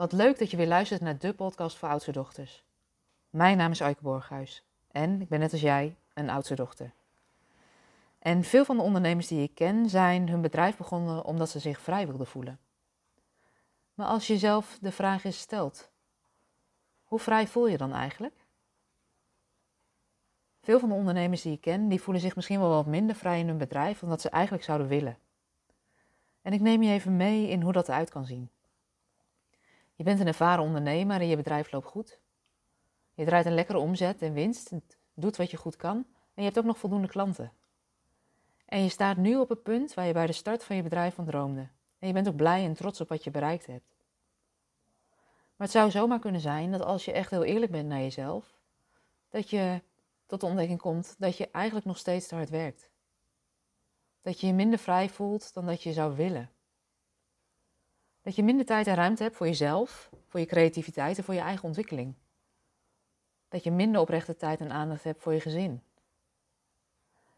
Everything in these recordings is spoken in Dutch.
Wat leuk dat je weer luistert naar de podcast voor oudste dochters. Mijn naam is Aike Borghuis en ik ben net als jij een oudste dochter. En veel van de ondernemers die ik ken zijn hun bedrijf begonnen omdat ze zich vrij wilden voelen. Maar als je zelf de vraag is stelt, hoe vrij voel je dan eigenlijk? Veel van de ondernemers die ik ken, die voelen zich misschien wel wat minder vrij in hun bedrijf dan dat ze eigenlijk zouden willen. En ik neem je even mee in hoe dat eruit kan zien. Je bent een ervaren ondernemer en je bedrijf loopt goed. Je draait een lekkere omzet en winst, doet wat je goed kan en je hebt ook nog voldoende klanten. En je staat nu op het punt waar je bij de start van je bedrijf van droomde. En je bent ook blij en trots op wat je bereikt hebt. Maar het zou zomaar kunnen zijn dat als je echt heel eerlijk bent naar jezelf, dat je tot de ontdekking komt dat je eigenlijk nog steeds te hard werkt. Dat je je minder vrij voelt dan dat je zou willen. Dat je minder tijd en ruimte hebt voor jezelf, voor je creativiteit en voor je eigen ontwikkeling. Dat je minder oprechte tijd en aandacht hebt voor je gezin.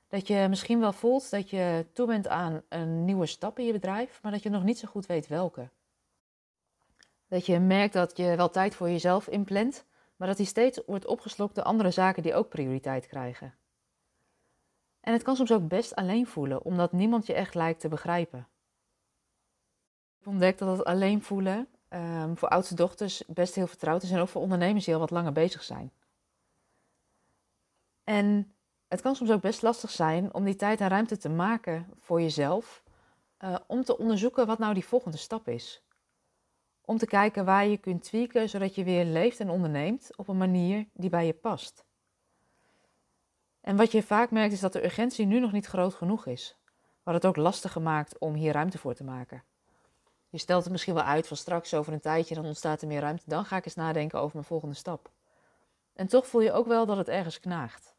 Dat je misschien wel voelt dat je toe bent aan een nieuwe stap in je bedrijf, maar dat je nog niet zo goed weet welke. Dat je merkt dat je wel tijd voor jezelf inplant, maar dat die steeds wordt opgeslokt door andere zaken die ook prioriteit krijgen. En het kan soms ook best alleen voelen, omdat niemand je echt lijkt te begrijpen. Ik heb ontdekt dat het alleen voelen um, voor oudste dochters best heel vertrouwd is en ook voor ondernemers die al wat langer bezig zijn. En het kan soms ook best lastig zijn om die tijd en ruimte te maken voor jezelf, uh, om te onderzoeken wat nou die volgende stap is. Om te kijken waar je kunt tweaken zodat je weer leeft en onderneemt op een manier die bij je past. En wat je vaak merkt is dat de urgentie nu nog niet groot genoeg is, wat het ook lastig gemaakt om hier ruimte voor te maken. Je stelt het misschien wel uit van straks over een tijdje, dan ontstaat er meer ruimte, dan ga ik eens nadenken over mijn volgende stap. En toch voel je ook wel dat het ergens knaagt.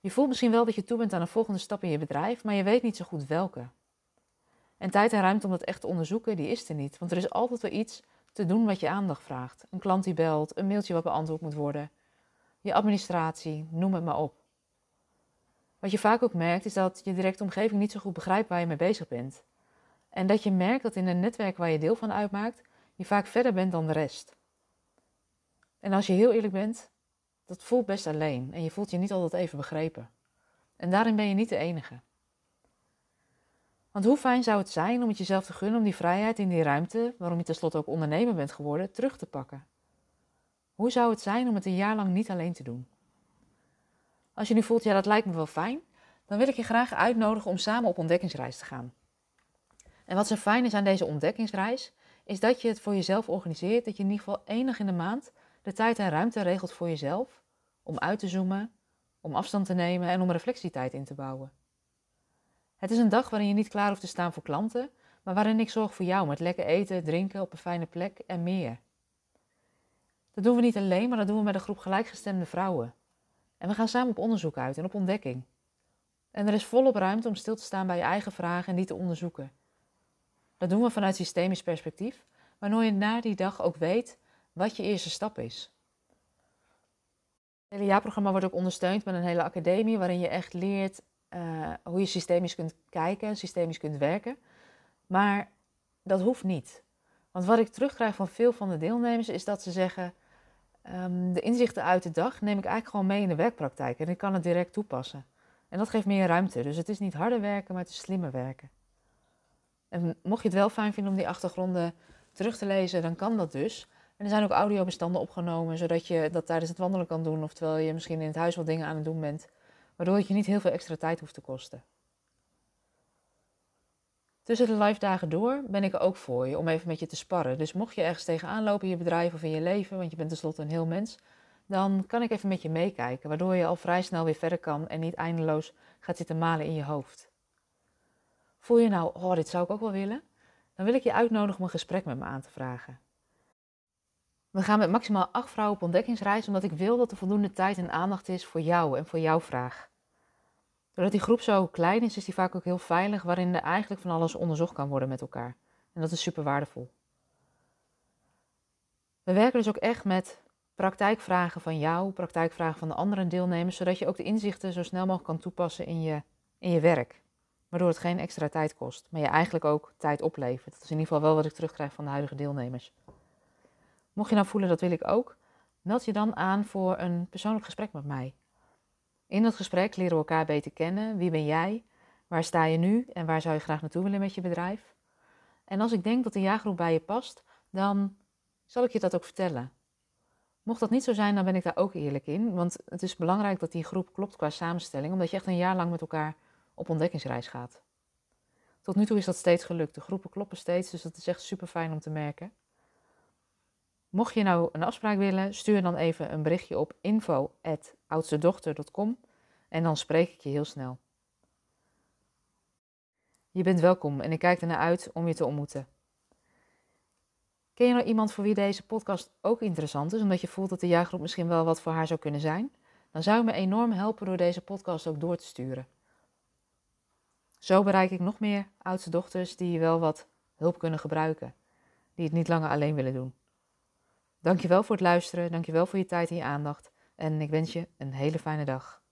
Je voelt misschien wel dat je toe bent aan een volgende stap in je bedrijf, maar je weet niet zo goed welke. En tijd en ruimte om dat echt te onderzoeken, die is er niet. Want er is altijd wel iets te doen wat je aandacht vraagt. Een klant die belt, een mailtje wat beantwoord moet worden, je administratie, noem het maar op. Wat je vaak ook merkt, is dat je directe omgeving niet zo goed begrijpt waar je mee bezig bent. En dat je merkt dat in een netwerk waar je deel van uitmaakt, je vaak verder bent dan de rest. En als je heel eerlijk bent, dat voelt best alleen en je voelt je niet altijd even begrepen. En daarin ben je niet de enige. Want hoe fijn zou het zijn om het jezelf te gunnen om die vrijheid in die ruimte, waarom je tenslotte ook ondernemer bent geworden, terug te pakken? Hoe zou het zijn om het een jaar lang niet alleen te doen? Als je nu voelt, ja, dat lijkt me wel fijn, dan wil ik je graag uitnodigen om samen op ontdekkingsreis te gaan. En wat zo fijn is aan deze ontdekkingsreis, is dat je het voor jezelf organiseert, dat je in ieder geval enig in de maand de tijd en ruimte regelt voor jezelf, om uit te zoomen, om afstand te nemen en om reflectietijd in te bouwen. Het is een dag waarin je niet klaar hoeft te staan voor klanten, maar waarin ik zorg voor jou met lekker eten, drinken op een fijne plek en meer. Dat doen we niet alleen, maar dat doen we met een groep gelijkgestemde vrouwen. En we gaan samen op onderzoek uit en op ontdekking. En er is volop ruimte om stil te staan bij je eigen vragen en die te onderzoeken. Dat doen we vanuit systemisch perspectief, waardoor je na die dag ook weet wat je eerste stap is. Het hele jaarprogramma wordt ook ondersteund met een hele academie waarin je echt leert uh, hoe je systemisch kunt kijken, systemisch kunt werken. Maar dat hoeft niet. Want wat ik terugkrijg van veel van de deelnemers is dat ze zeggen: um, de inzichten uit de dag neem ik eigenlijk gewoon mee in de werkpraktijk en ik kan het direct toepassen. En dat geeft meer ruimte. Dus het is niet harder werken, maar het is slimmer werken. En mocht je het wel fijn vinden om die achtergronden terug te lezen, dan kan dat dus. En er zijn ook audiobestanden opgenomen, zodat je dat tijdens het wandelen kan doen. Of terwijl je misschien in het huis wat dingen aan het doen bent. Waardoor het je niet heel veel extra tijd hoeft te kosten. Tussen de live dagen door ben ik er ook voor je om even met je te sparren. Dus mocht je ergens tegenaan lopen in je bedrijf of in je leven, want je bent tenslotte een heel mens, dan kan ik even met je meekijken, waardoor je al vrij snel weer verder kan en niet eindeloos gaat zitten malen in je hoofd. Voel je nou, oh, dit zou ik ook wel willen? Dan wil ik je uitnodigen om een gesprek met me aan te vragen. We gaan met maximaal acht vrouwen op ontdekkingsreis, omdat ik wil dat er voldoende tijd en aandacht is voor jou en voor jouw vraag. Doordat die groep zo klein is, is die vaak ook heel veilig, waarin er eigenlijk van alles onderzocht kan worden met elkaar. En dat is super waardevol. We werken dus ook echt met praktijkvragen van jou, praktijkvragen van de andere deelnemers, zodat je ook de inzichten zo snel mogelijk kan toepassen in je, in je werk. Waardoor het geen extra tijd kost, maar je eigenlijk ook tijd oplevert. Dat is in ieder geval wel wat ik terugkrijg van de huidige deelnemers. Mocht je nou voelen dat wil ik ook, meld je dan aan voor een persoonlijk gesprek met mij. In dat gesprek leren we elkaar beter kennen. Wie ben jij? Waar sta je nu en waar zou je graag naartoe willen met je bedrijf? En als ik denk dat de jaargroep bij je past, dan zal ik je dat ook vertellen. Mocht dat niet zo zijn, dan ben ik daar ook eerlijk in. Want het is belangrijk dat die groep klopt qua samenstelling, omdat je echt een jaar lang met elkaar op ontdekkingsreis gaat. Tot nu toe is dat steeds gelukt. De groepen kloppen steeds, dus dat is echt super fijn om te merken. Mocht je nou een afspraak willen, stuur dan even een berichtje op info.oudstedochter.com en dan spreek ik je heel snel. Je bent welkom en ik kijk ernaar uit om je te ontmoeten. Ken je nou iemand voor wie deze podcast ook interessant is, omdat je voelt dat de jaargroep misschien wel wat voor haar zou kunnen zijn? Dan zou je me enorm helpen door deze podcast ook door te sturen. Zo bereik ik nog meer oudste dochters die wel wat hulp kunnen gebruiken, die het niet langer alleen willen doen. Dankjewel voor het luisteren, dankjewel voor je tijd en je aandacht en ik wens je een hele fijne dag.